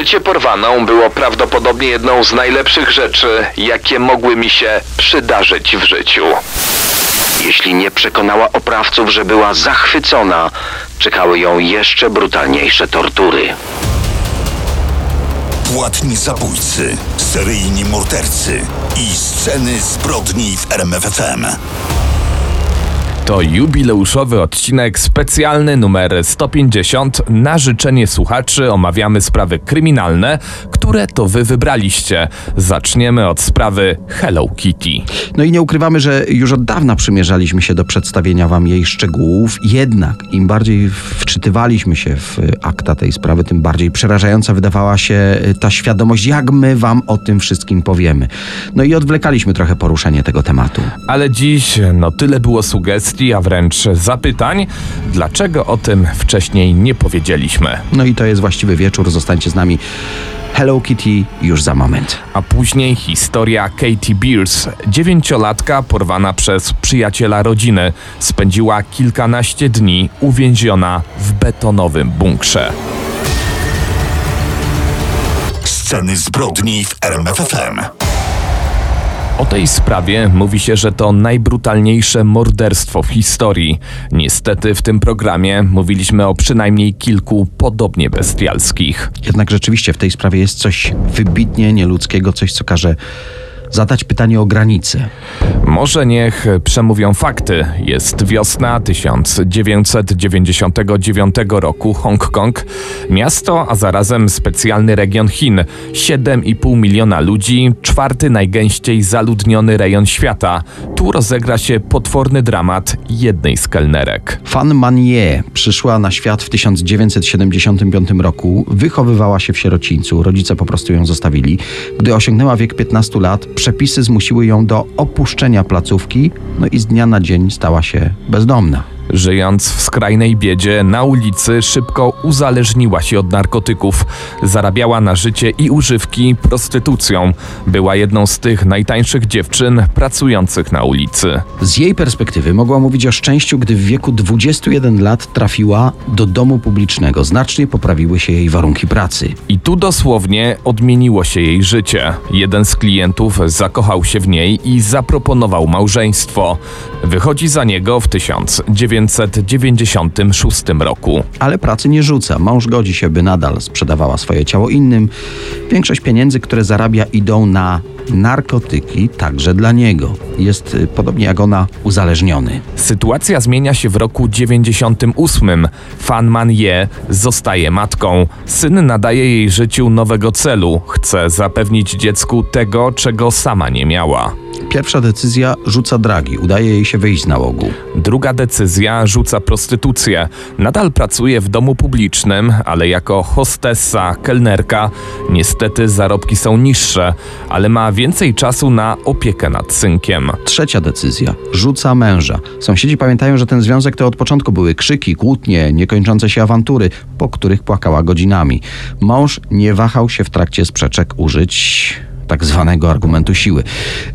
Bycie porwaną było prawdopodobnie jedną z najlepszych rzeczy, jakie mogły mi się przydarzyć w życiu. Jeśli nie przekonała oprawców, że była zachwycona, czekały ją jeszcze brutalniejsze tortury. Płatni zabójcy, seryjni mordercy i sceny zbrodni w RMFFM. To jubileuszowy odcinek specjalny numer 150. Na życzenie słuchaczy omawiamy sprawy kryminalne, które to wy wybraliście. Zaczniemy od sprawy Hello Kitty. No i nie ukrywamy, że już od dawna przymierzaliśmy się do przedstawienia wam jej szczegółów. Jednak im bardziej wczytywaliśmy się w akta tej sprawy, tym bardziej przerażająca wydawała się ta świadomość, jak my wam o tym wszystkim powiemy. No i odwlekaliśmy trochę poruszenie tego tematu. Ale dziś no tyle było sugestii, a wręcz zapytań, dlaczego o tym wcześniej nie powiedzieliśmy. No i to jest właściwy wieczór. Zostańcie z nami. Hello Kitty już za moment. A później historia Katie Beers, dziewięciolatka porwana przez przyjaciela rodziny, spędziła kilkanaście dni uwięziona w betonowym bunkrze. Sceny zbrodni w RMFFM. O tej sprawie mówi się, że to najbrutalniejsze morderstwo w historii. Niestety w tym programie mówiliśmy o przynajmniej kilku podobnie bestialskich. Jednak rzeczywiście w tej sprawie jest coś wybitnie nieludzkiego, coś co każe zadać pytanie o granice. Może niech przemówią fakty. Jest wiosna 1999 roku, Hongkong, miasto, a zarazem specjalny region Chin. 7,5 miliona ludzi, czwarty najgęściej zaludniony rejon świata. Tu rozegra się potworny dramat jednej z kelnerek. Fan Manie przyszła na świat w 1975 roku, wychowywała się w sierocińcu, rodzice po prostu ją zostawili. Gdy osiągnęła wiek 15 lat, przepisy zmusiły ją do opuszczenia placówki, no i z dnia na dzień stała się bezdomna. Żyjąc w skrajnej biedzie, na ulicy szybko uzależniła się od narkotyków. Zarabiała na życie i używki prostytucją. Była jedną z tych najtańszych dziewczyn pracujących na ulicy. Z jej perspektywy mogła mówić o szczęściu, gdy w wieku 21 lat trafiła do domu publicznego. Znacznie poprawiły się jej warunki pracy. I tu dosłownie odmieniło się jej życie. Jeden z klientów zakochał się w niej i zaproponował małżeństwo. Wychodzi za niego w 1996 roku. Ale pracy nie rzuca. Mąż godzi się, by nadal sprzedawała swoje ciało innym. Większość pieniędzy, które zarabia, idą na narkotyki także dla niego. Jest y, podobnie jak ona uzależniony. Sytuacja zmienia się w roku 98. Fan Man Ye zostaje matką. Syn nadaje jej życiu nowego celu. Chce zapewnić dziecku tego, czego sama nie miała. Pierwsza decyzja rzuca dragi, udaje jej się wyjść z nałogu. Druga decyzja rzuca prostytucję. Nadal pracuje w domu publicznym, ale jako hostessa, kelnerka. Niestety zarobki są niższe, ale ma więcej czasu na opiekę nad synkiem. Trzecia decyzja rzuca męża. Sąsiedzi pamiętają, że ten związek to od początku były krzyki, kłótnie, niekończące się awantury, po których płakała godzinami. Mąż nie wahał się w trakcie sprzeczek użyć tak zwanego argumentu siły.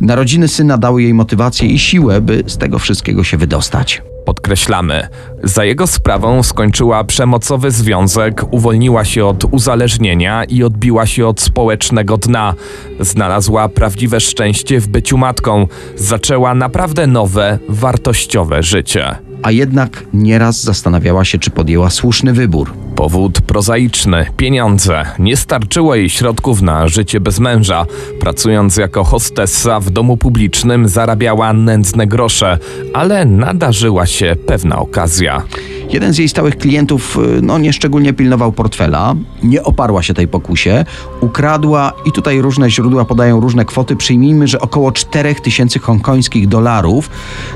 Narodziny syna dały jej motywację i siłę, by z tego wszystkiego się wydostać. Podkreślamy, za jego sprawą skończyła przemocowy związek, uwolniła się od uzależnienia i odbiła się od społecznego dna. Znalazła prawdziwe szczęście w byciu matką, zaczęła naprawdę nowe, wartościowe życie. A jednak nieraz zastanawiała się, czy podjęła słuszny wybór. Powód prozaiczny pieniądze. Nie starczyło jej środków na życie bez męża. Pracując jako hostessa w domu publicznym, zarabiała nędzne grosze, ale nadarzyła się pewna okazja. Jeden z jej stałych klientów y, no, nieszczególnie pilnował portfela, nie oparła się tej pokusie, ukradła i tutaj różne źródła podają różne kwoty. Przyjmijmy, że około 4000 hongkońskich dolarów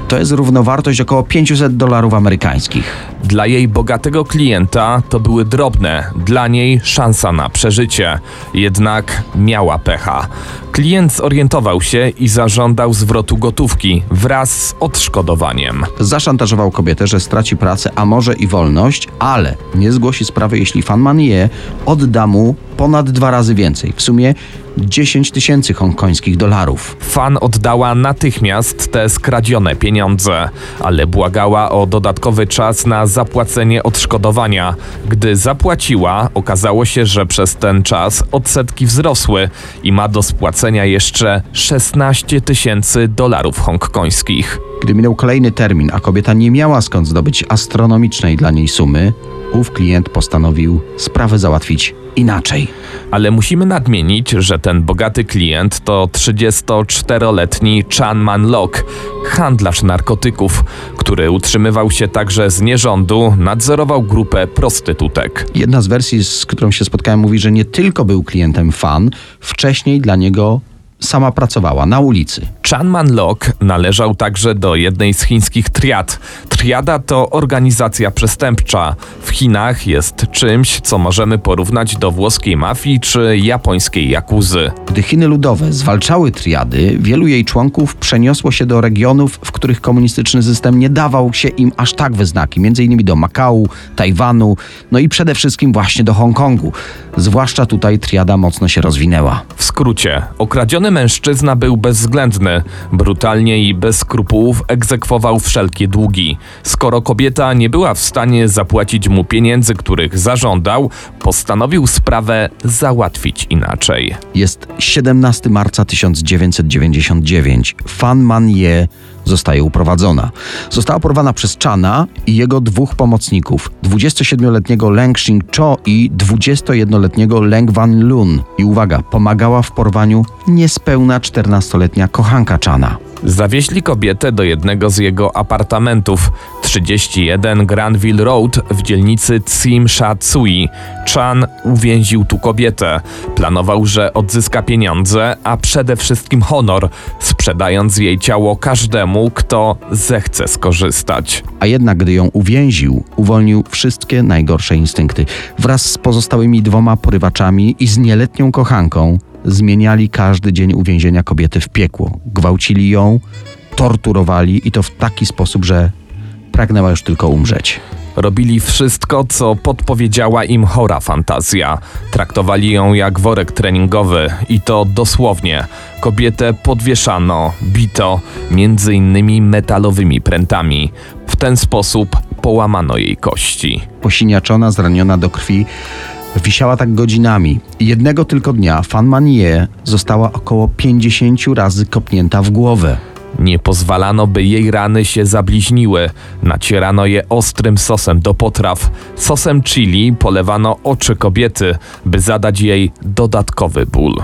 to jest równowartość około 500 dolarów amerykańskich. Dla jej bogatego klienta to były drobne, dla niej szansa na przeżycie. Jednak miała pecha. Klient zorientował się i zażądał zwrotu gotówki wraz z odszkodowaniem. Zaszantażował kobietę, że straci pracę, a może i wolność, ale nie zgłosi sprawy, jeśli fan Manie odda mu ponad dwa razy więcej. W sumie 10 tysięcy hongkońskich dolarów. Fan oddała natychmiast te skradzione pieniądze, ale błagała o dodatkowy czas na zapłacenie odszkodowania. Gdy zapłaciła, okazało się, że przez ten czas odsetki wzrosły i ma do spłacenia jeszcze 16 tysięcy dolarów hongkońskich. Gdy minął kolejny termin, a kobieta nie miała skąd zdobyć astronomicznej dla niej sumy, ów klient postanowił sprawę załatwić inaczej. Ale musimy nadmienić, że ten bogaty klient to 34-letni Chan Man Lok, handlarz narkotyków, który utrzymywał się także z nierządu, nadzorował grupę prostytutek. Jedna z wersji, z którą się spotkałem, mówi, że nie tylko był klientem fan, wcześniej dla niego sama pracowała na ulicy. Chan Man Lok należał także do jednej z chińskich triad. Triada to organizacja przestępcza. W Chinach jest czymś, co możemy porównać do włoskiej mafii czy japońskiej jakuzy. Gdy Chiny Ludowe zwalczały triady, wielu jej członków przeniosło się do regionów, w których komunistyczny system nie dawał się im aż tak we znaki, m.in. do Makału, Tajwanu, no i przede wszystkim właśnie do Hongkongu. Zwłaszcza tutaj triada mocno się rozwinęła. W skrócie, okradziony mężczyzna był bezwzględny, brutalnie i bez skrupułów egzekwował wszelkie długi. Skoro kobieta nie była w stanie zapłacić mu pieniędzy, których zażądał, postanowił sprawę załatwić inaczej. Jest 17 marca 1999. Fan Man Ye zostaje uprowadzona. Została porwana przez Chana i jego dwóch pomocników, 27-letniego Leng Xing-cho i 21-letniego Leng Van Lun. I uwaga, pomagała w porwaniu niespełna 14-letnia kochanka Chana. Zawieźli kobietę do jednego z jego apartamentów 31 Granville Road w dzielnicy Tsim Sha Tsui. Chan uwięził tu kobietę. Planował, że odzyska pieniądze, a przede wszystkim honor, sprzedając jej ciało każdemu, kto zechce skorzystać. A jednak, gdy ją uwięził, uwolnił wszystkie najgorsze instynkty. Wraz z pozostałymi dwoma porywaczami i z nieletnią kochanką zmieniali każdy dzień uwięzienia kobiety w piekło. Gwałcili ją, torturowali i to w taki sposób, że pragnęła już tylko umrzeć. Robili wszystko, co podpowiedziała im chora fantazja. Traktowali ją jak worek treningowy i to dosłownie. Kobietę podwieszano, bito, między innymi metalowymi prętami. W ten sposób połamano jej kości. Posiniaczona, zraniona do krwi, wisiała tak godzinami. Jednego tylko dnia Fan Manie została około 50 razy kopnięta w głowę. Nie pozwalano, by jej rany się zabliźniły. Nacierano je ostrym sosem do potraw. Sosem chili polewano oczy kobiety, by zadać jej dodatkowy ból.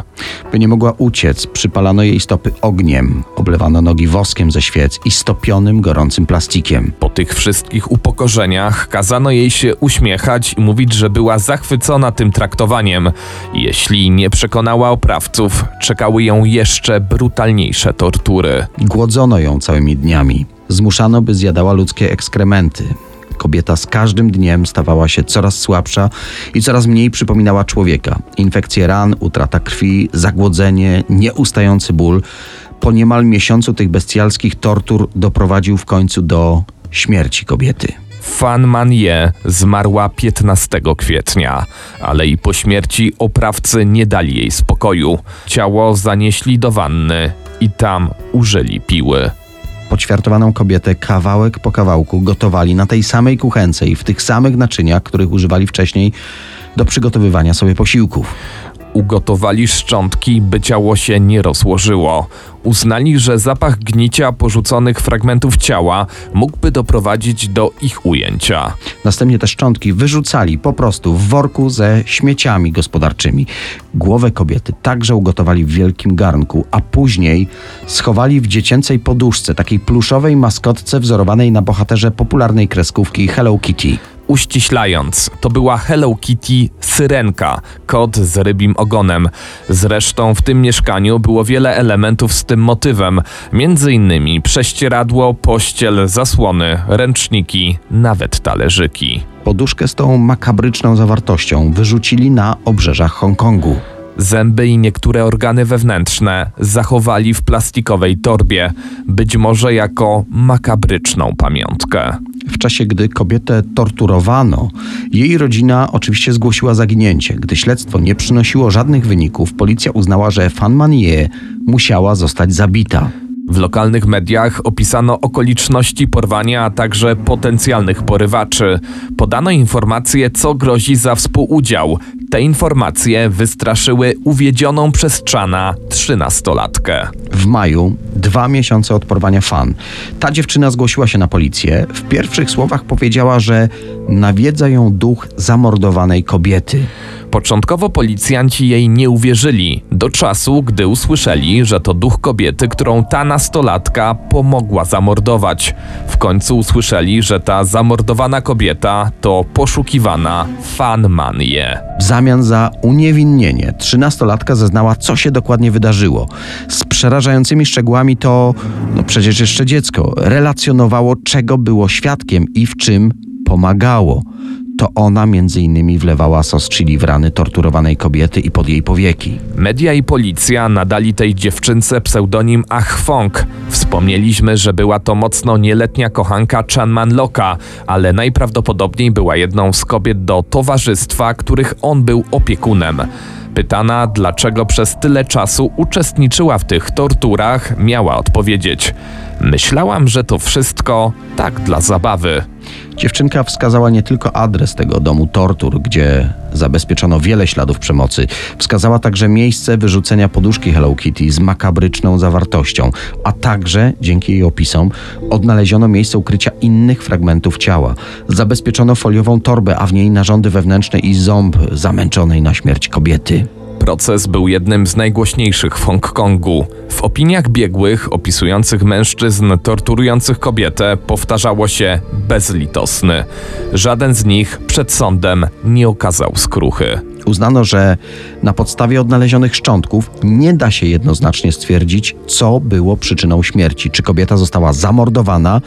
By nie mogła uciec, przypalano jej stopy ogniem, oblewano nogi woskiem ze świec i stopionym gorącym plastikiem. Po tych wszystkich upokorzeniach kazano jej się uśmiechać i mówić, że była zachwycona tym traktowaniem. Jeśli nie przekonała oprawców, czekały ją jeszcze brutalniejsze tortury. Głodzono ją całymi dniami. Zmuszano, by zjadała ludzkie ekskrementy. Kobieta z każdym dniem stawała się coraz słabsza i coraz mniej przypominała człowieka. Infekcje ran, utrata krwi, zagłodzenie, nieustający ból. Po niemal miesiącu tych bestialskich tortur doprowadził w końcu do śmierci kobiety. Fan Man Ye zmarła 15 kwietnia, ale i po śmierci oprawcy nie dali jej spokoju. Ciało zanieśli do wanny i tam użyli piły. Poćwiartowaną kobietę kawałek po kawałku gotowali na tej samej kuchence i w tych samych naczyniach, których używali wcześniej do przygotowywania sobie posiłków. Ugotowali szczątki, by ciało się nie rozłożyło. Uznali, że zapach gnicia porzuconych fragmentów ciała mógłby doprowadzić do ich ujęcia. Następnie te szczątki wyrzucali po prostu w worku ze śmieciami gospodarczymi. Głowę kobiety także ugotowali w wielkim garnku, a później schowali w dziecięcej poduszce, takiej pluszowej maskotce wzorowanej na bohaterze popularnej kreskówki Hello Kitty. Uściślając, to była Hello Kitty Syrenka, kot z rybim ogonem. Zresztą w tym mieszkaniu było wiele elementów z tym motywem, między innymi prześcieradło, pościel, zasłony, ręczniki, nawet talerzyki. Poduszkę z tą makabryczną zawartością wyrzucili na obrzeżach Hongkongu. Zęby i niektóre organy wewnętrzne zachowali w plastikowej torbie, być może jako makabryczną pamiątkę. W czasie, gdy kobietę torturowano, jej rodzina oczywiście zgłosiła zaginięcie. Gdy śledztwo nie przynosiło żadnych wyników, policja uznała, że Fan Manie musiała zostać zabita. W lokalnych mediach opisano okoliczności porwania, a także potencjalnych porywaczy. Podano informacje, co grozi za współudział. Te informacje wystraszyły uwiedzioną przez Czana trzynastolatkę. W maju, dwa miesiące od porwania fan, ta dziewczyna zgłosiła się na policję. W pierwszych słowach powiedziała, że nawiedza ją duch zamordowanej kobiety. Początkowo policjanci jej nie uwierzyli, do czasu, gdy usłyszeli, że to duch kobiety, którą ta nastolatka pomogła zamordować. W końcu usłyszeli, że ta zamordowana kobieta to poszukiwana Fan Manie. W zamian za uniewinnienie, trzynastolatka zeznała, co się dokładnie wydarzyło. Z przerażającymi szczegółami to, no przecież jeszcze dziecko, relacjonowało, czego było świadkiem i w czym pomagało. To ona między innymi wlewała sos chili w rany torturowanej kobiety i pod jej powieki. Media i policja nadali tej dziewczynce pseudonim Achfong. Wspomnieliśmy, że była to mocno nieletnia kochanka Chanman Loka, ale najprawdopodobniej była jedną z kobiet do towarzystwa, których on był opiekunem. Pytana, dlaczego przez tyle czasu uczestniczyła w tych torturach, miała odpowiedzieć: Myślałam, że to wszystko tak dla zabawy. Dziewczynka wskazała nie tylko adres tego domu tortur, gdzie zabezpieczono wiele śladów przemocy, wskazała także miejsce wyrzucenia poduszki Hello Kitty z makabryczną zawartością, a także, dzięki jej opisom, odnaleziono miejsce ukrycia innych fragmentów ciała. Zabezpieczono foliową torbę, a w niej narządy wewnętrzne i ząb zamęczonej na śmierć kobiety. Proces był jednym z najgłośniejszych w Hongkongu. W opiniach biegłych opisujących mężczyzn torturujących kobietę powtarzało się bezlitosny. Żaden z nich przed sądem nie okazał skruchy. Uznano, że na podstawie odnalezionych szczątków nie da się jednoznacznie stwierdzić, co było przyczyną śmierci. Czy kobieta została zamordowana,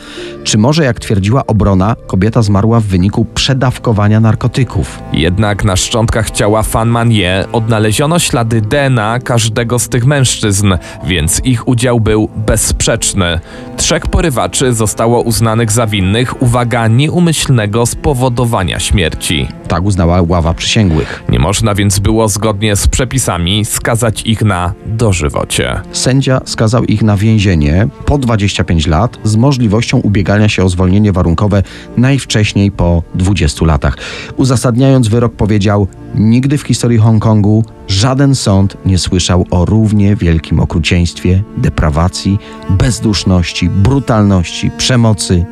czy może, jak twierdziła obrona, kobieta zmarła w wyniku przedawkowania narkotyków. Jednak na szczątkach ciała Fan Manie odnaleziono ślady DNA każdego z tych mężczyzn, więc ich udział był bezsprzeczny. Trzech porywaczy zostało uznanych za winnych, uwaga, nieumyślnego spowodowania śmierci. Tak uznała ława przysięgłych. Nie można więc było zgodnie z przepisami skazać ich na dożywocie. Sędzia skazał ich na więzienie po 25 lat z możliwością ubiegania się o zwolnienie warunkowe najwcześniej po 20 latach. Uzasadniając wyrok powiedział: Nigdy w historii Hongkongu żaden sąd nie słyszał o równie wielkim okrucieństwie, deprawacji, bezduszności, brutalności, przemocy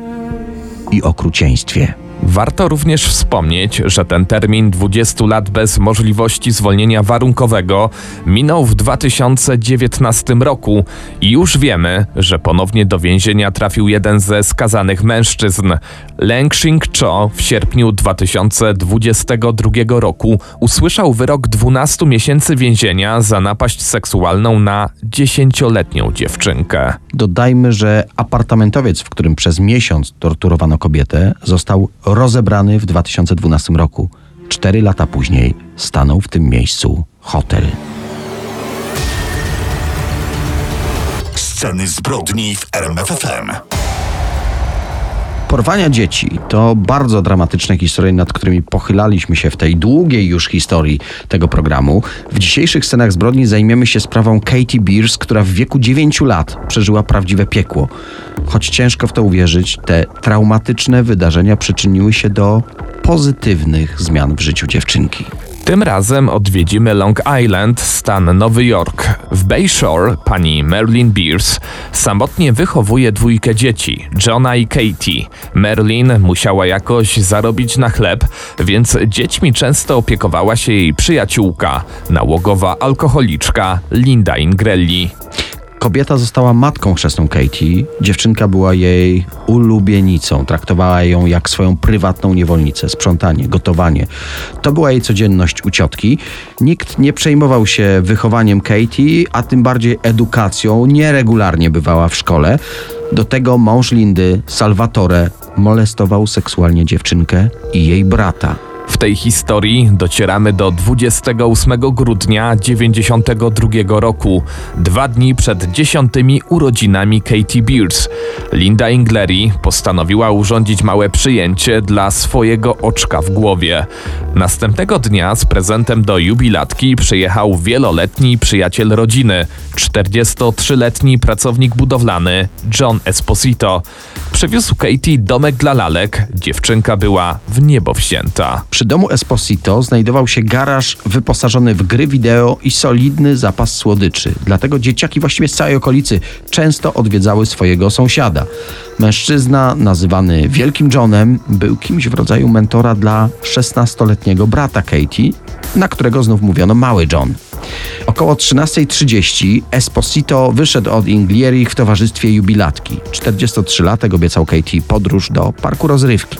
i okrucieństwie. Warto również wspomnieć, że ten termin 20 lat bez możliwości zwolnienia warunkowego minął w 2019 roku i już wiemy, że ponownie do więzienia trafił jeden ze skazanych mężczyzn. Leng Xing-cho w sierpniu 2022 roku usłyszał wyrok 12 miesięcy więzienia za napaść seksualną na 10-letnią dziewczynkę. Dodajmy, że apartamentowiec, w którym przez miesiąc torturowano kobietę, został rozebrany w 2012 roku. Cztery lata później stanął w tym miejscu hotel. Sceny zbrodni w RMFFM. Porwania dzieci to bardzo dramatyczne historie, nad którymi pochylaliśmy się w tej długiej już historii tego programu. W dzisiejszych scenach zbrodni zajmiemy się sprawą Katie Beers, która w wieku 9 lat przeżyła prawdziwe piekło. Choć ciężko w to uwierzyć, te traumatyczne wydarzenia przyczyniły się do pozytywnych zmian w życiu dziewczynki. Tym razem odwiedzimy Long Island, stan Nowy Jork. W Bayshore pani Marilyn Beers samotnie wychowuje dwójkę dzieci, Johna i Katie. Marilyn musiała jakoś zarobić na chleb, więc dziećmi często opiekowała się jej przyjaciółka, nałogowa alkoholiczka Linda Ingrelli. Kobieta została matką chrzestną Katie. Dziewczynka była jej ulubienicą. Traktowała ją jak swoją prywatną niewolnicę. Sprzątanie, gotowanie. To była jej codzienność u ciotki. Nikt nie przejmował się wychowaniem Katie, a tym bardziej edukacją. Nieregularnie bywała w szkole. Do tego mąż Lindy, Salvatore, molestował seksualnie dziewczynkę i jej brata. W tej historii docieramy do 28 grudnia 92 roku, dwa dni przed dziesiątymi urodzinami Katie Beers. Linda Ingleri postanowiła urządzić małe przyjęcie dla swojego oczka w głowie. Następnego dnia z prezentem do jubilatki przyjechał wieloletni przyjaciel rodziny, 43-letni pracownik budowlany John Esposito. Przywiózł Katie domek dla lalek, dziewczynka była w niebo wzięta. Przy domu Esposito znajdował się garaż wyposażony w gry wideo i solidny zapas słodyczy. Dlatego dzieciaki właściwie z całej okolicy często odwiedzały swojego sąsiada. Mężczyzna, nazywany Wielkim Johnem, był kimś w rodzaju mentora dla 16-letniego brata Katie, na którego znów mówiono Mały John. Około 13.30 Esposito wyszedł od Inglieri w towarzystwie jubilatki. 43-latek obiecał Katie podróż do parku rozrywki.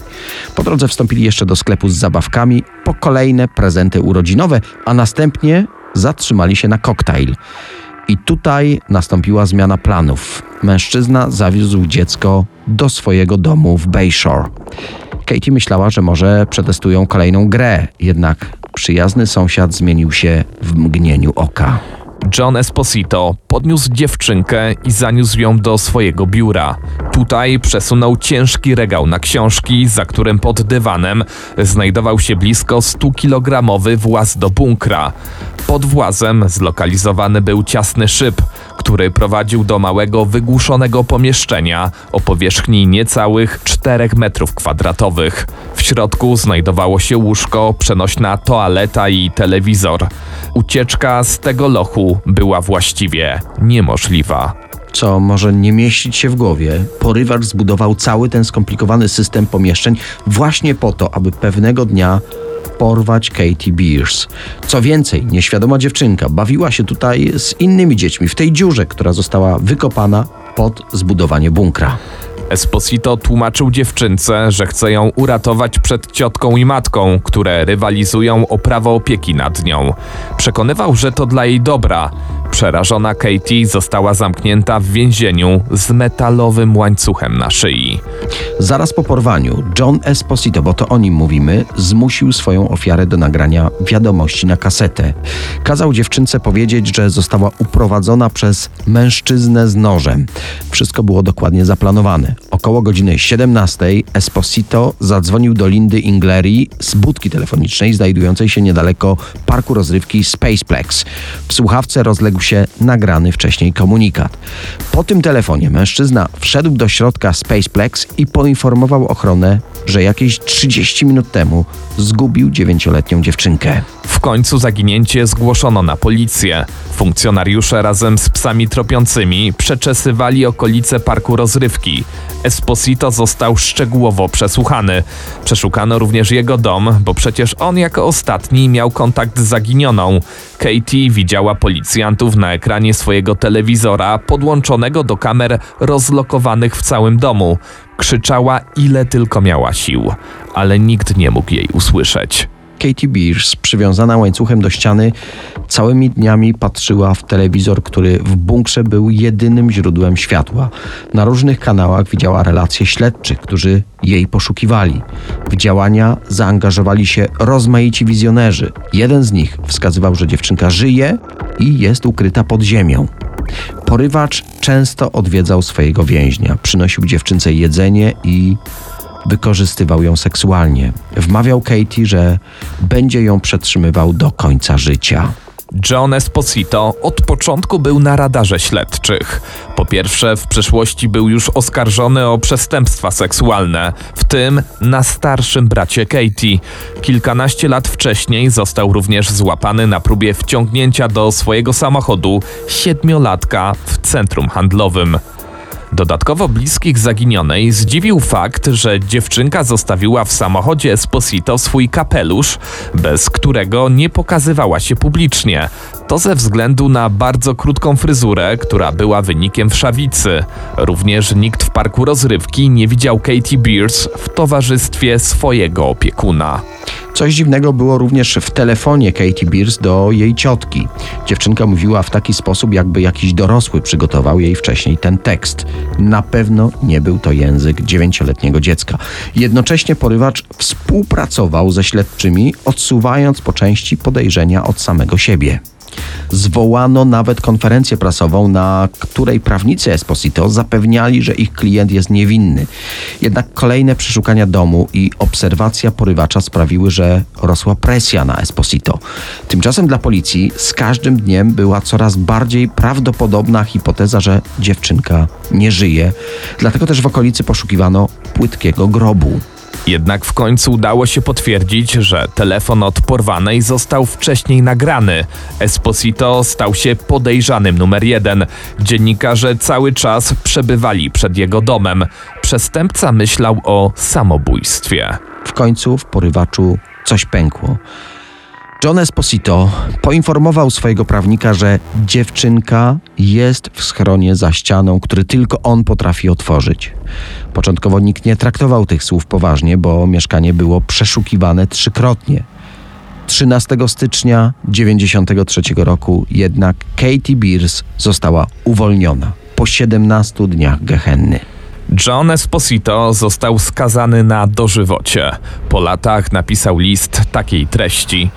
Po drodze wstąpili jeszcze do sklepu z zabawkami po kolejne prezenty urodzinowe, a następnie zatrzymali się na koktajl. I tutaj nastąpiła zmiana planów. Mężczyzna zawiózł dziecko do swojego domu w Bayshore. Katie myślała, że może przetestują kolejną grę, jednak przyjazny sąsiad zmienił się w mgnieniu oka. John Esposito podniósł dziewczynkę i zaniósł ją do swojego biura. Tutaj przesunął ciężki regał na książki, za którym pod dywanem znajdował się blisko 100-kilogramowy właz do bunkra. Pod włazem zlokalizowany był ciasny szyb, który prowadził do małego wygłuszonego pomieszczenia o powierzchni niecałych 4 metrów kwadratowych. W środku znajdowało się łóżko, przenośna toaleta i telewizor. Ucieczka z tego lochu była właściwie niemożliwa co może nie mieścić się w głowie, porywacz zbudował cały ten skomplikowany system pomieszczeń właśnie po to, aby pewnego dnia porwać Katie Beers. Co więcej, nieświadoma dziewczynka bawiła się tutaj z innymi dziećmi w tej dziurze, która została wykopana pod zbudowanie bunkra. Esposito tłumaczył dziewczynce, że chce ją uratować przed ciotką i matką, które rywalizują o prawo opieki nad nią. Przekonywał, że to dla jej dobra. Przerażona Katie została zamknięta w więzieniu z metalowym łańcuchem na szyi. Zaraz po porwaniu John Esposito, bo to o nim mówimy, zmusił swoją ofiarę do nagrania wiadomości na kasetę. Kazał dziewczynce powiedzieć, że została uprowadzona przez mężczyznę z nożem. Wszystko było dokładnie zaplanowane. Około godziny 17 Esposito zadzwonił do Lindy Ingleri z budki telefonicznej znajdującej się niedaleko parku rozrywki Spaceplex. W słuchawce rozległ się nagrany wcześniej komunikat. Po tym telefonie mężczyzna wszedł do środka Spaceplex i poinformował ochronę, że jakieś 30 minut temu zgubił dziewięcioletnią dziewczynkę. W końcu zaginięcie zgłoszono na policję. Funkcjonariusze razem z psami tropiącymi przeczesywali okolice parku rozrywki. Esposito został szczegółowo przesłuchany. Przeszukano również jego dom, bo przecież on jako ostatni miał kontakt z zaginioną. Katie widziała policjantów na ekranie swojego telewizora podłączonego do kamer rozlokowanych w całym domu. Krzyczała ile tylko miała sił, ale nikt nie mógł jej usłyszeć. Katie Beers, przywiązana łańcuchem do ściany, całymi dniami patrzyła w telewizor, który w bunkrze był jedynym źródłem światła. Na różnych kanałach widziała relacje śledczych, którzy jej poszukiwali. W działania zaangażowali się rozmaici wizjonerzy. Jeden z nich wskazywał, że dziewczynka żyje i jest ukryta pod ziemią. Porywacz często odwiedzał swojego więźnia, przynosił dziewczynce jedzenie i wykorzystywał ją seksualnie. Wmawiał Katie, że będzie ją przetrzymywał do końca życia. John Esposito od początku był na radarze śledczych. Po pierwsze, w przeszłości był już oskarżony o przestępstwa seksualne, w tym na starszym bracie Katie. Kilkanaście lat wcześniej został również złapany na próbie wciągnięcia do swojego samochodu siedmiolatka w centrum handlowym. Dodatkowo bliskich zaginionej zdziwił fakt, że dziewczynka zostawiła w samochodzie Esposito swój kapelusz, bez którego nie pokazywała się publicznie. To ze względu na bardzo krótką fryzurę, która była wynikiem wszawicy. Również nikt w parku rozrywki nie widział Katie Beers w towarzystwie swojego opiekuna. Coś dziwnego było również w telefonie Katie Beers do jej ciotki. Dziewczynka mówiła w taki sposób, jakby jakiś dorosły przygotował jej wcześniej ten tekst. Na pewno nie był to język dziewięcioletniego dziecka. Jednocześnie porywacz współpracował ze śledczymi, odsuwając po części podejrzenia od samego siebie. Zwołano nawet konferencję prasową, na której prawnicy Esposito zapewniali, że ich klient jest niewinny. Jednak kolejne przeszukania domu i obserwacja porywacza sprawiły, że rosła presja na Esposito. Tymczasem dla policji z każdym dniem była coraz bardziej prawdopodobna hipoteza, że dziewczynka nie żyje. Dlatego też w okolicy poszukiwano płytkiego grobu. Jednak w końcu udało się potwierdzić, że telefon od porwanej został wcześniej nagrany. Esposito stał się podejrzanym numer jeden. Dziennikarze cały czas przebywali przed jego domem. Przestępca myślał o samobójstwie. W końcu w porywaczu coś pękło. John Esposito poinformował swojego prawnika, że dziewczynka jest w schronie za ścianą, który tylko on potrafi otworzyć. Początkowo nikt nie traktował tych słów poważnie, bo mieszkanie było przeszukiwane trzykrotnie. 13 stycznia 1993 roku jednak Katie Beers została uwolniona po 17 dniach gehenny. John Esposito został skazany na dożywocie. Po latach napisał list takiej treści.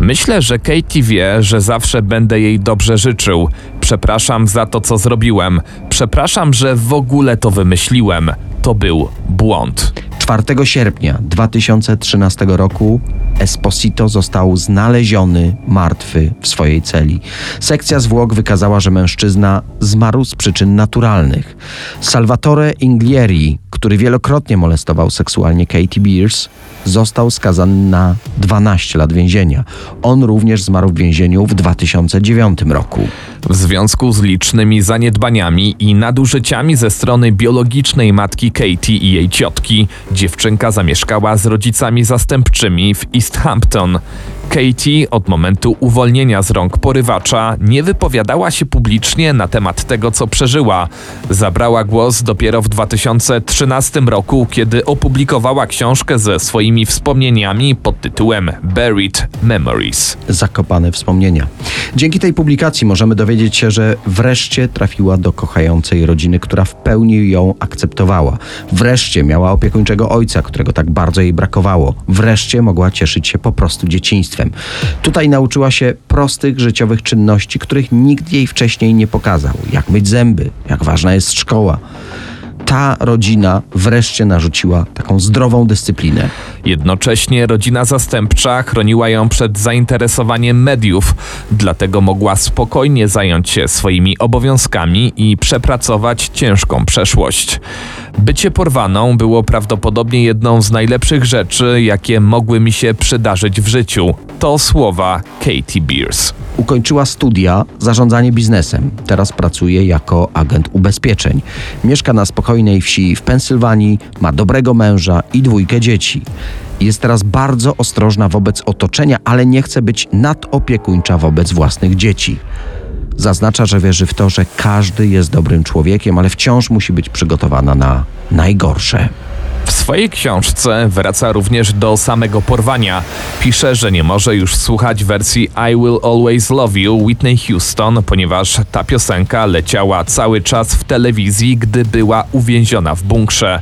Myślę, że Katie wie, że zawsze będę jej dobrze życzył. Przepraszam za to, co zrobiłem. Przepraszam, że w ogóle to wymyśliłem. To był błąd. 4 sierpnia 2013 roku Esposito został znaleziony martwy w swojej celi. Sekcja zwłok wykazała, że mężczyzna zmarł z przyczyn naturalnych. Salvatore Inglieri, który wielokrotnie molestował seksualnie Katie Beers, został skazany na 12 lat więzienia. On również zmarł w więzieniu w 2009 roku. W związku z licznymi zaniedbaniami i nadużyciami ze strony biologicznej matki Katie i jej ciotki, dziewczynka zamieszkała z rodzicami zastępczymi w East Hampton. Katie od momentu uwolnienia z rąk porywacza nie wypowiadała się publicznie na temat tego, co przeżyła. Zabrała głos dopiero w 2013 roku, kiedy opublikowała książkę ze swoimi wspomnieniami pod tytułem Buried Memories. Zakopane wspomnienia. Dzięki tej publikacji możemy dowiedzieć się, że wreszcie trafiła do kochającej rodziny, która w pełni ją akceptowała. Wreszcie miała opiekuńczego ojca, którego tak bardzo jej brakowało. Wreszcie mogła cieszyć się po prostu dzieciństwem. Tutaj nauczyła się prostych życiowych czynności, których nikt jej wcześniej nie pokazał. Jak myć zęby, jak ważna jest szkoła. Ta rodzina wreszcie narzuciła taką zdrową dyscyplinę. Jednocześnie rodzina zastępcza chroniła ją przed zainteresowaniem mediów, dlatego mogła spokojnie zająć się swoimi obowiązkami i przepracować ciężką przeszłość. Bycie porwaną było prawdopodobnie jedną z najlepszych rzeczy, jakie mogły mi się przydarzyć w życiu. To słowa Katie Beers. Ukończyła studia zarządzanie biznesem. Teraz pracuje jako agent ubezpieczeń. Mieszka na spokojnej wsi w Pensylwanii, ma dobrego męża i dwójkę dzieci. Jest teraz bardzo ostrożna wobec otoczenia, ale nie chce być nadopiekuńcza wobec własnych dzieci. Zaznacza, że wierzy w to, że każdy jest dobrym człowiekiem, ale wciąż musi być przygotowana na najgorsze. W swojej książce wraca również do samego porwania. Pisze, że nie może już słuchać wersji I Will Always Love You Whitney Houston, ponieważ ta piosenka leciała cały czas w telewizji, gdy była uwięziona w bunkrze.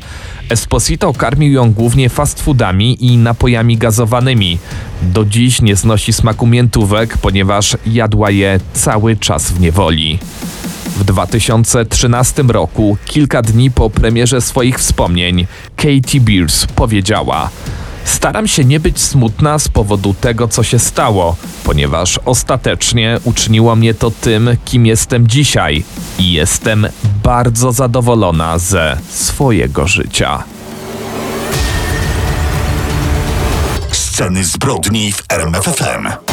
Esposito karmił ją głównie fast foodami i napojami gazowanymi. Do dziś nie znosi smaku miętówek, ponieważ jadła je cały czas w niewoli. W 2013 roku, kilka dni po premierze swoich wspomnień, Katie Beers powiedziała: Staram się nie być smutna z powodu tego, co się stało, ponieważ ostatecznie uczyniło mnie to tym, kim jestem dzisiaj i jestem bardzo zadowolona ze swojego życia. Sceny zbrodni w RMFFM.